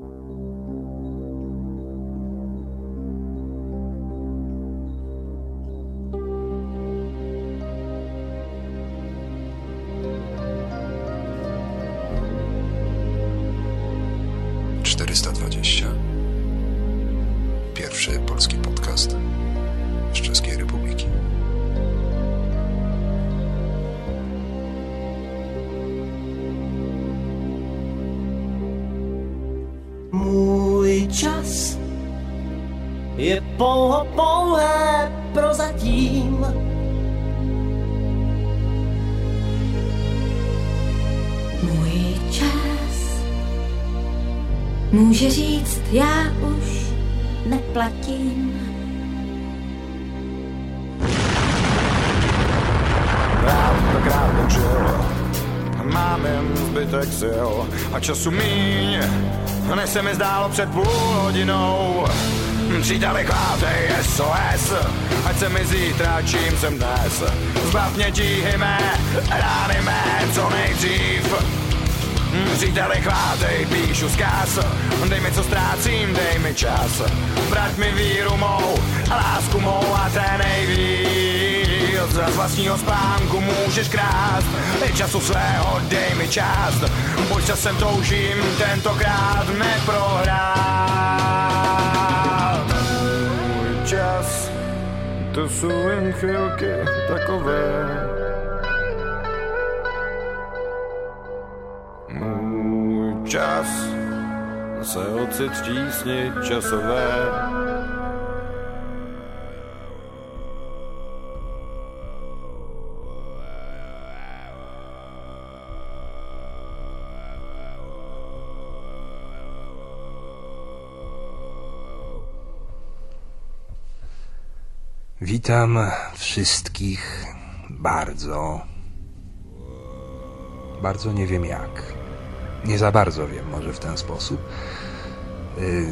you. Může říct, já už neplatím. Rád učil, mám jen zbytek sil a času míň, než se mi zdálo před půl hodinou. Příteli chvátej SOS, ať se mi zítra, čím jsem dnes. Zbav mě tíhy mé, rány mé, co nejdřív. Příteli chvátej, píšu zkaz. Dej mi co ztrácím, dej mi čas. Vrať mi víru mou a lásku mou a té nejvíc Z vlastního spánku můžeš krást. I času svého dej mi čas Buď časem toužím tentokrát neprohrát. Můj čas, to jsou jen chvilky takové čas se ocit v tísni časové. Witam wszystkich bardzo, bardzo nie wiem jak. Nie za bardzo wiem, może w ten sposób. Yy,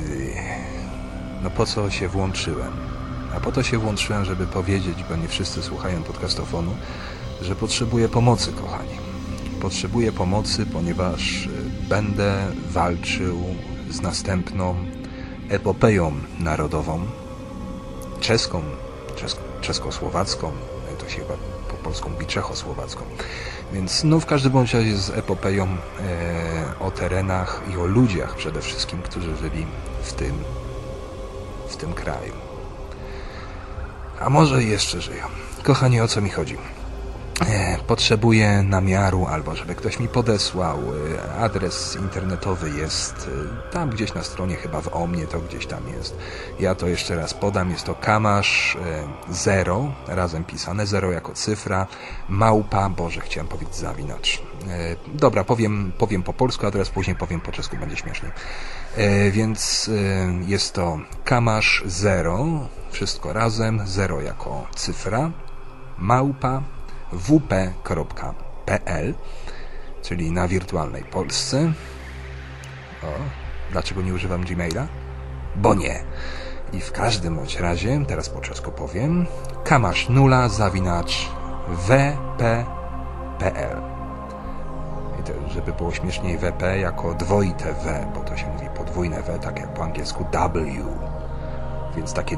No po co się włączyłem? A po to się włączyłem, żeby powiedzieć, bo nie wszyscy słuchają podcastofonu, że potrzebuję pomocy, kochani. Potrzebuję pomocy, ponieważ y, będę walczył z następną epopeją narodową, czeską, czesk czeskosłowacką, to się chyba po polsku mówi czechosłowacką. Więc no w każdym bądź razie z epopeją e, o terenach i o ludziach przede wszystkim, którzy żyli w tym, w tym kraju. A może jeszcze żyją. Kochani, o co mi chodzi? E, Potrzebuję namiaru, albo żeby ktoś mi podesłał. e, Adres internetowy jest e, tam gdzieś na stronie, chyba w Omnie to gdzieś tam jest. Ja to jeszcze raz podam. Jest to kamasz 0, razem pisane, 0 jako cyfra, małpa, Boże, chciałem powiedzieć zawinacz. Dobra, powiem, powiem po polsku, a teraz później powiem po czesku, będzie śmieszniej. E, Więc jest to kamasz 0, wszystko razem, 0 jako cyfra, małpa wp.pl, czyli na wirtualnej Polsce. O, dlaczego nie używam Gmaila? Bo nie. I w każdym bądź razie, teraz po czesku powiem, kamasz nula zawinacz wp.pl. Żeby było śmieszniej WP jako dwoite W, bo to się mówi podwójne W, tak jak po angielsku W. Więc takie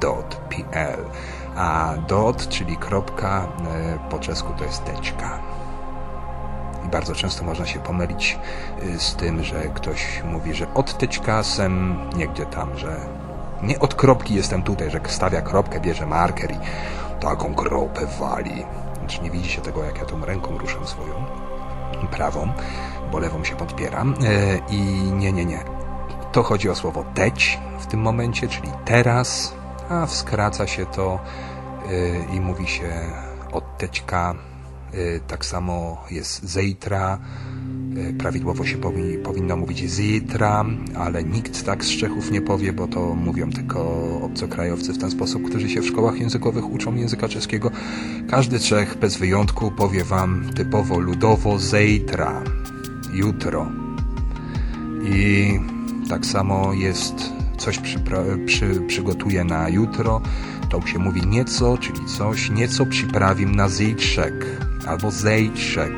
wp.pl. A dot, czyli kropka, e, po czesku to jest teczka. I bardzo często można się pomylić y, z tym, że ktoś mówi, że od teczkasem, niegdzie tam, że nie od kropki jestem tutaj, że stawia kropkę, bierze marker i taką kropę wali. Znaczy nie widzi się tego, jak ja tą ręką ruszam swoją prawą, bo lewą się podpieram. E, I nie, nie, nie. To chodzi o słowo teć w tym momencie, czyli teraz, a skraca się to i mówi się od teczka. Y, Tak samo jest zejtra. Y, Prawidłowo się powi powinno mówić zitra, ale nikt tak z Czechów nie powie, bo to mówią tylko obcokrajowcy w ten sposób, którzy się w szkołach językowych uczą języka czeskiego. Każdy Czech bez wyjątku powie wam typowo ludowo zejtra, jutro. I tak samo jest coś przypra- przy, przygotuję na jutro, to się mówi nieco, czyli coś, nieco przyprawim na zejtrzek albo zejtrzek.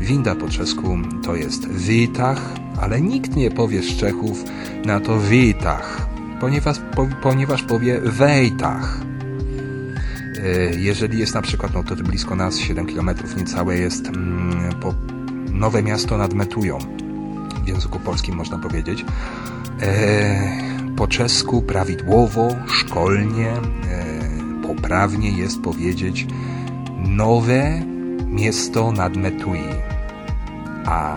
Winda po czesku to jest witach ale nikt nie powie z Czechów na to witach, ponieważ, po, ponieważ powie wejtach. E, jeżeli jest na przykład, no to blisko nas, 7 km niecałe jest mm, po Nowe Miasto nad Metują, w języku polskim można powiedzieć. E, po czesku prawidłowo, szkolnie, e, poprawnie jest powiedzieć Nowe Miasto nad Metui. A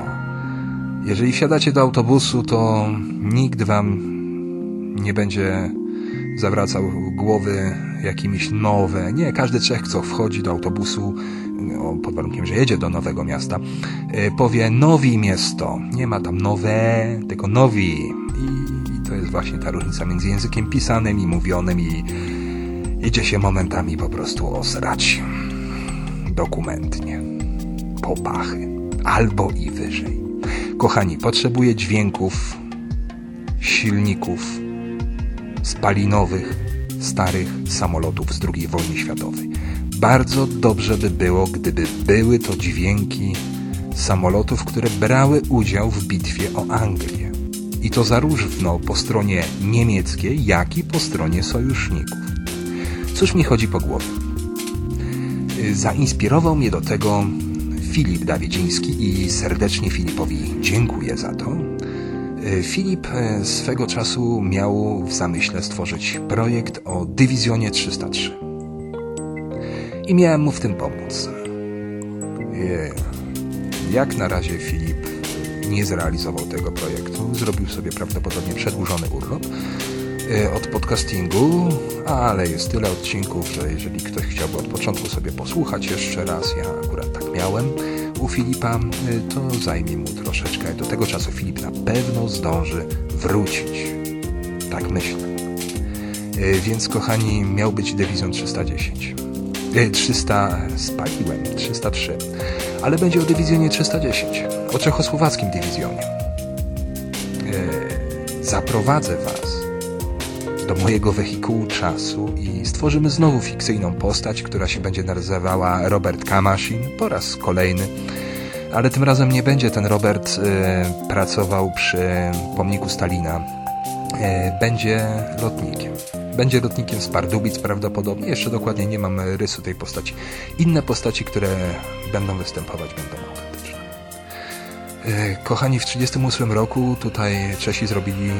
jeżeli wsiadacie do autobusu, to nikt wam nie będzie zawracał głowy jakimiś nowe. Nie, każdy Czech, co wchodzi do autobusu, pod warunkiem, że jedzie do nowego miasta, e, powie nowi miasto. Nie ma tam nowe, tylko nowi. I, to jest właśnie ta różnica między językiem pisanym i mówionym i idzie się momentami po prostu osrać. Dokumentnie. Popachy. Albo i wyżej. Kochani, potrzebuję dźwięków, silników, spalinowych, starych samolotów z II wojny światowej. Bardzo dobrze by było, gdyby były to dźwięki samolotów, które brały udział w bitwie o Anglię. I to zarówno po stronie niemieckiej, jak i po stronie sojuszników. Cóż mi chodzi po głowie? Zainspirował mnie do tego Filip Dawidziński i serdecznie Filipowi dziękuję za to. E, Filip e, swego czasu miał w zamyśle stworzyć projekt o dywizjonie 303. I miałem mu w tym pomóc. E, jak na razie Filip nie zrealizował tego projektu. Zrobił sobie prawdopodobnie przedłużony urlop od podcastingu, ale jest tyle odcinków, że jeżeli ktoś chciałby od początku sobie posłuchać jeszcze raz, ja akurat tak miałem, u Filipa, y, to zajmie mu troszeczkę. Do tego czasu Filip na pewno zdąży wrócić. Tak myślę. Y, więc, kochani, miał być dywizjon 310. 300 y, spaliłem, 303. Ale będzie o dywizjonie 310. O czechosłowackim dywizjonie. Zaprowadzę Was do mojego wehikułu czasu i stworzymy znowu fikcyjną postać, która się będzie nazywała Robert Kamaszin po raz kolejny. Ale tym razem nie będzie ten Robert y, pracował przy pomniku Stalina. Y, będzie lotnikiem. Będzie lotnikiem z Pardubic prawdopodobnie. Jeszcze dokładnie nie mam rysu tej postaci. Inne postaci, które będą występować, będą autentyczne. Y, kochani, w 1938 roku tutaj Czesi zrobili y,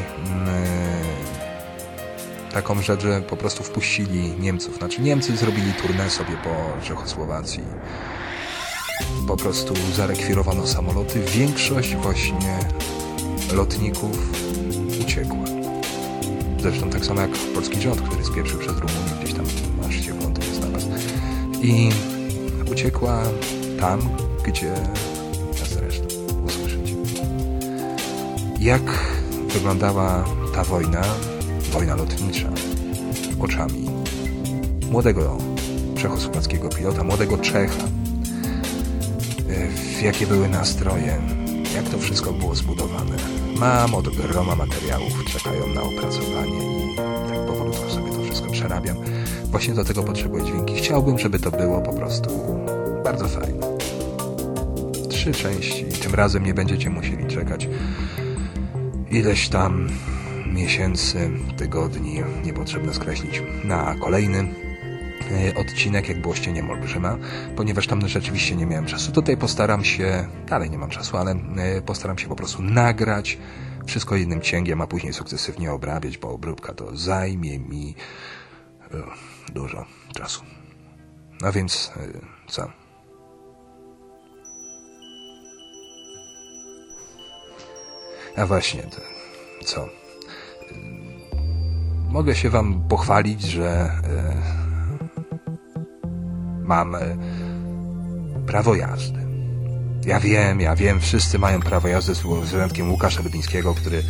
taką rzecz, że po prostu wpuścili Niemców. Znaczy Niemcy zrobili turnę sobie po Czechosłowacji. Po prostu zarekwirowano samoloty. Większość właśnie lotników uciekła. Zresztą tak samo jak polski rząd, który spieprzył przez Rumunię, gdzieś tam szczycie frontu nie znalazł. I uciekła tam, gdzie zresztą usłyszycie. Jak wyglądała ta wojna, wojna lotnicza oczami młodego czechosłowackiego pilota, młodego Czecha. W jakie były nastroje, jak to wszystko było zbudowane. Mam od groma materiałów, czekają na opracowanie i tak powolutku sobie to wszystko przerabiam. Właśnie do tego potrzebuję dźwięki. Chciałbym, żeby to było po prostu bardzo fajne. Trzy części. Tym razem nie będziecie musieli czekać ileś tam miesięcy, tygodni, niepotrzebne skreślić, na kolejny odcinek, jak było ścieniem olbrzyma, ponieważ tam rzeczywiście nie miałem czasu. Tutaj postaram się, dalej nie mam czasu, ale e, postaram się po prostu nagrać wszystko jednym cięgiem, a później sukcesywnie obrabiać, bo obróbka to zajmie mi e, dużo czasu. A więc co? A właśnie, co? mogę się wam pochwalić, że e, mam e, prawo jazdy. Ja wiem, ja wiem, wszyscy mają prawo jazdy z wyjątkiem Łukasza Lubińskiego, który,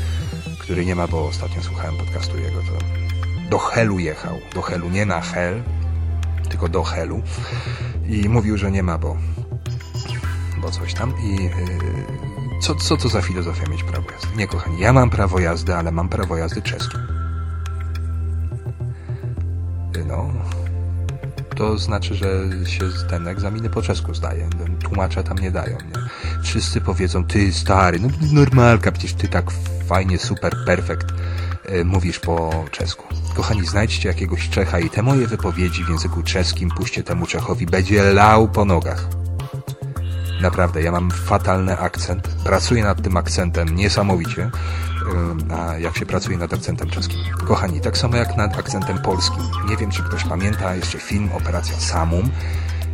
który nie ma, bo ostatnio słuchałem podcastu jego, to do Helu jechał. Do Helu, nie na Hel, tylko do Helu. I mówił, że nie ma, bo, bo coś tam. I yy, co, co to za filozofia mieć prawo jazdy? Nie, kochani, ja mam prawo jazdy, ale mam prawo jazdy czeskie. To znaczy, że się ten egzaminy po czesku zdaje. Tłumacza tam nie dają. Nie? Wszyscy powiedzą, ty stary, no normalka, przecież ty tak fajnie, super, perfekt e, mówisz po czesku. Kochani, znajdźcie jakiegoś Czecha i te moje wypowiedzi w języku czeskim puśćcie temu Czechowi, będzie lał po nogach. Naprawdę, ja mam fatalny akcent. Pracuję nad tym akcentem niesamowicie. Jak się pracuje nad akcentem czeskim? Kochani, tak samo jak nad akcentem polskim. Nie wiem, czy ktoś pamięta jeszcze film Operacja Samum.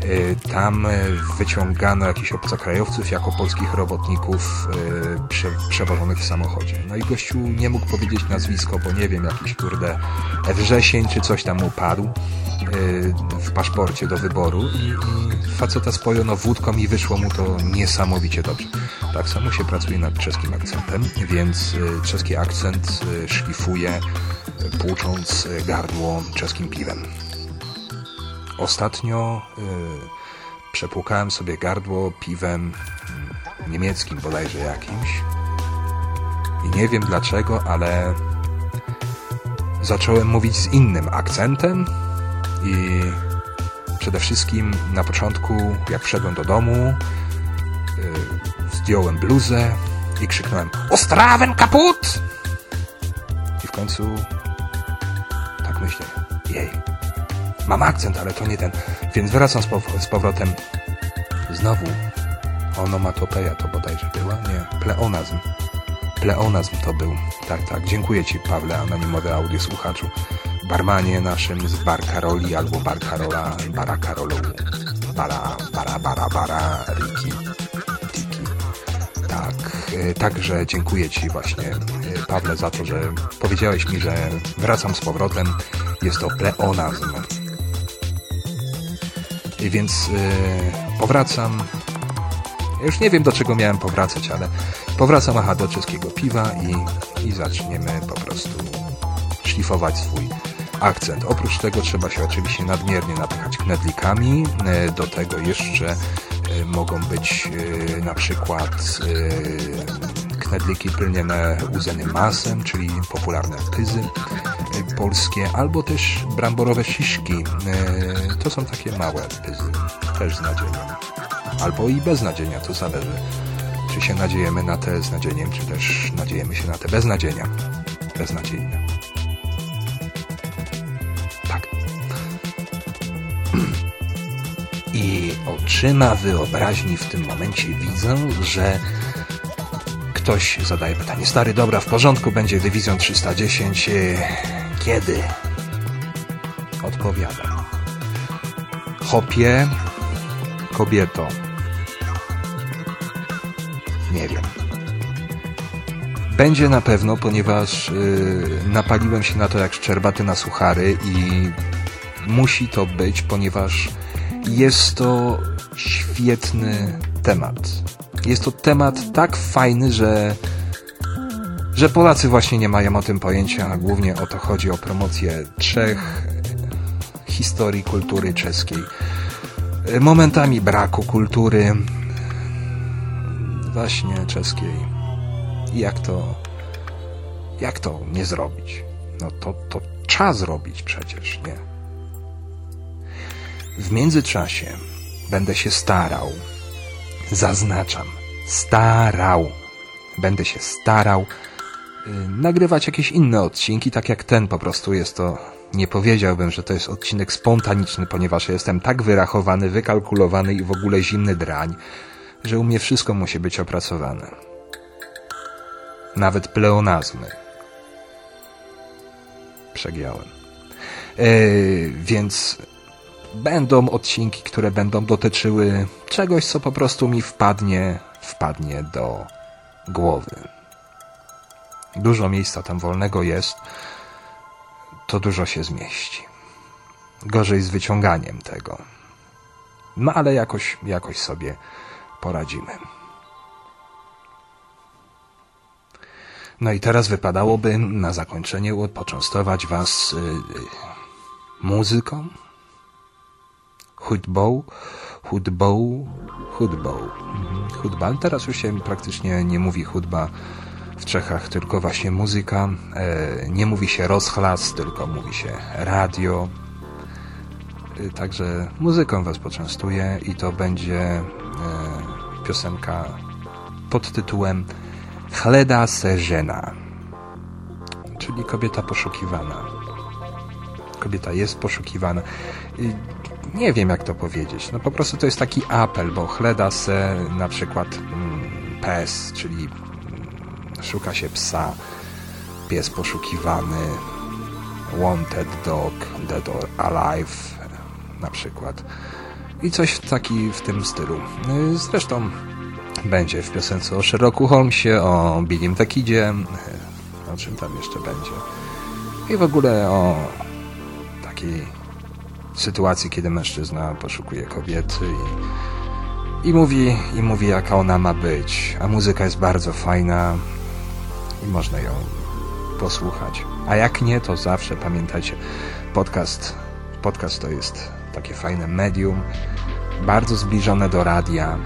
Y, tam y, wyciągano jakichś obcokrajowców jako polskich robotników y, prze, przewożonych w samochodzie. No i gościu nie mógł powiedzieć nazwisko, bo nie wiem, jakiś kurde wrzesień czy coś tam upadł w paszporcie do wyboru i, faceta spojono wódką i wyszło mu to niesamowicie dobrze. Tak samo się pracuje nad czeskim akcentem, więc czeski akcent szlifuje płucząc gardło czeskim piwem. Ostatnio y, przepłukałem sobie gardło piwem y, niemieckim bodajże jakimś. I nie wiem dlaczego, ale zacząłem mówić z innym akcentem i przede wszystkim na początku, jak wszedłem do domu, y, zdjąłem bluzę i krzyknąłem Ostraven kaput! I w końcu Mam akcent, ale to nie ten. Więc wracam z, pow- z powrotem. Znowu onomatopeja to bodajże była? Nie, pleonazm. Pleonazm to był. Tak, tak. Dziękuję Ci, Pawle, anonimowy audiosłuchaczu. Barmanie naszym z Bar Karoli albo Bar Karola, Bara Karolu. Bara, bara, bara, bara, Riki, Tiki. Tak, e, także dziękuję Ci właśnie, e, Pawle, za to, że powiedziałeś mi, że wracam z powrotem. Jest to pleonazm. Więc yy, powracam. Ja już nie wiem, do czego miałem powracać, ale powracam aha, do czeskiego piwa i, i zaczniemy po prostu szlifować swój akcent. Oprócz tego trzeba się oczywiście nadmiernie napychać knedlikami. E, do tego jeszcze e, mogą być na przykład knedliki pylnione łudzonym masem, czyli popularne pyzy polskie, albo też bramborowe siszki. E, to są takie małe pyzy, też z nadzieją. Albo i bez nadzienia, to zależy. Czy się nadziejemy na te z nadzieniem, czy też nadziejemy się na te bez nadzienia. Beznadziejne. Tak. I oczyma wyobraźni w tym momencie widzę, że ktoś zadaje pytanie. Stary, dobra, w porządku, będzie dywizją 310. Kiedy? Odpowiadam. Hopie, kobieto. Nie wiem. Będzie na pewno, ponieważ yy, napaliłem się na to jak szczerbaty na suchary i musi to być, ponieważ jest to świetny temat. Jest to temat tak fajny, że że Polacy właśnie nie mają o tym pojęcia, a głównie o to chodzi o promocję trzech historii kultury czeskiej. Momentami braku kultury właśnie czeskiej. Jak to jak to nie zrobić? No to, to trzeba zrobić przecież, nie? W międzyczasie będę się starał, zaznaczam, starał, będę się starał Y, nagrywać jakieś inne odcinki, tak jak ten po prostu jest to. Nie powiedziałbym, że to jest odcinek spontaniczny, ponieważ jestem tak wyrachowany, wykalkulowany i w ogóle zimny drań, że u mnie wszystko musi być opracowane. Nawet pleonazmy. Przegiałem. Yy, więc będą odcinki, które będą dotyczyły czegoś, co po prostu mi wpadnie, wpadnie do głowy dużo miejsca tam wolnego jest, to dużo się zmieści. Gorzej z wyciąganiem tego. No ale jakoś, jakoś sobie poradzimy. No i teraz wypadałoby na zakończenie poczęstować Was yy, muzyką, hudbą, hudbą, hudbą. Mhm. Hudba. Teraz już się praktycznie nie mówi hudba w Czechach tylko właśnie muzyka. E, nie mówi się rozchlas, tylko mówi się radio. Y, Także muzyką was poczęstuję i to będzie e, piosenka pod tytułem Chleda Seżena, czyli kobieta poszukiwana. Kobieta jest poszukiwana. Nie wiem jak to powiedzieć. No po prostu to jest taki apel, bo chleda se na przykład mm, pes, czyli mm, szuka się psa, pies poszukiwany, wanted dog, dead or alive na przykład. I coś w taki w tym stylu. Y, Zresztą będzie w piosence o Sherlocku Holmesie, o Billim the Kidzie, y, o czym tam jeszcze będzie. I w ogóle o takiej sytuacji, kiedy mężczyzna poszukuje kobiety i, i mówi, i mówi jaka ona ma być. A muzyka jest bardzo fajna i można ją posłuchać. A jak nie, to zawsze pamiętajcie, podcast, podcast to jest takie fajne medium, bardzo zbliżone do radia,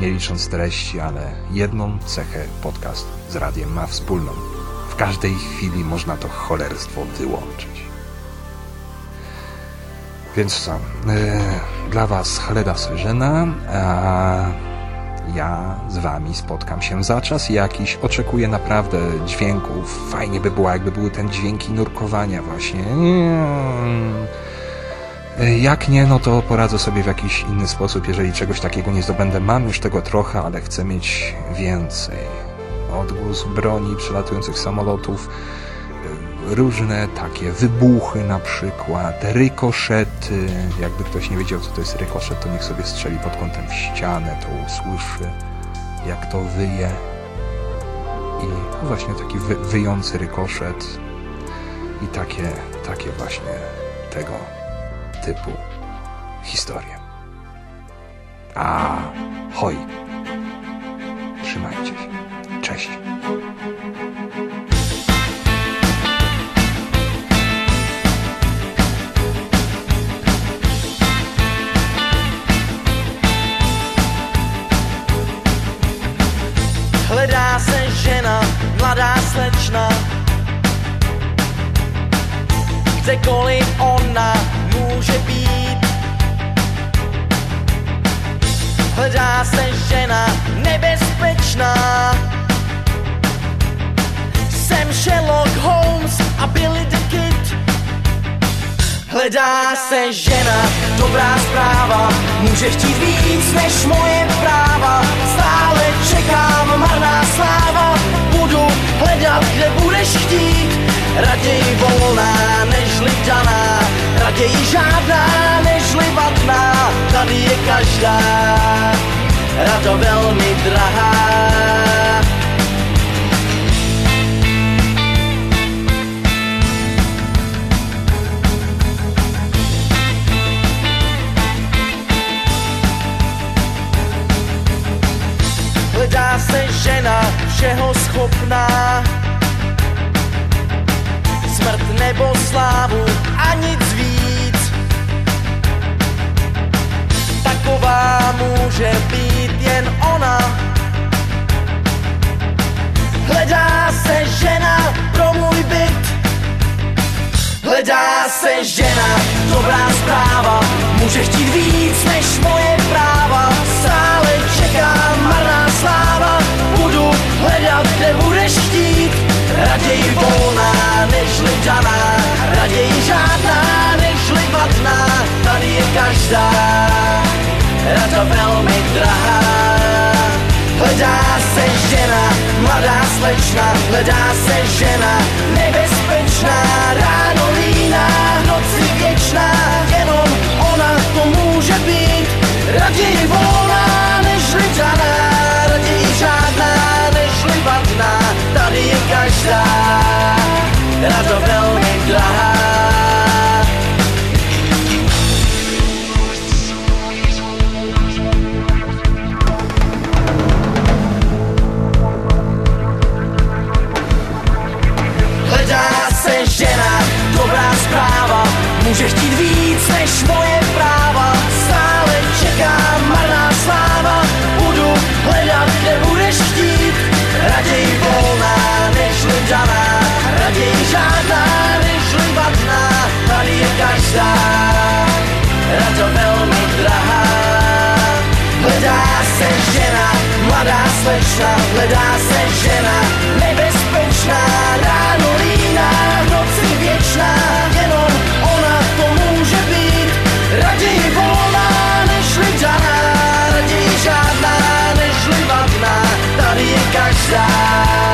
nie licząc treści, ale jedną cechę podcast z radiem ma wspólną. W każdej chwili można to cholerstwo wyłączyć. Więc co? Yy, dla Was Chleda Syrzena, a ja z Wami spotkam się za czas jakiś. Oczekuję naprawdę dźwięków. Fajnie by było, jakby były ten dźwięki nurkowania właśnie. Yy, Jak nie, no to poradzę sobie w jakiś inny sposób, jeżeli czegoś takiego nie zdobędę. Mam już tego trochę, ale chcę mieć więcej. Odgłos broni, przelatujących samolotów, różne takie wybuchy na przykład, rykoszety. Jakby ktoś nie wiedział, co to jest rykoszet, to niech sobie strzeli pod kątem w ścianę, to usłyszy, jak to wyje. I no właśnie taki wy, wyjący rykoszet i takie, takie właśnie tego typu historie. A, hoj. Trzymajcie się. Cześć. Kdekoliv ona může být. Hledá se žena nebezpečná. Jsem Sherlock Holmes a Billy the Kid. Hledá se žena, dobrá zpráva. Může chtít víc než moje práva. Stále čekám, marná sláva. Budu hledat, kde budeš chtít. Raději volná, Raději žádná, nežli vadná Tady je každá Rada velmi drahá. Hledá se žena všeho schopná. Smrt nebo slávu a nic víc Taková může být jen ona. Hledá se žena pro můj byt. Hledá se žena, dobrá zpráva. Může chtít víc než moje práva. Stále čekám, marná sláva. Budu hledat, kde budeš chtít Raději volná, nežli daná Raději žádná, nežli vadná Tady je každá Rada velmi drahá. Hledá se žena, mladá slečna, hledá se žena, nebezpečná, ráno líná, v mladá slečna, hledá se žena, nebezpečná, ráno líná, noci věčná, jenom ona to může být, raději volná, nežli daná, raději žádná, nežli vadná, tady je každá.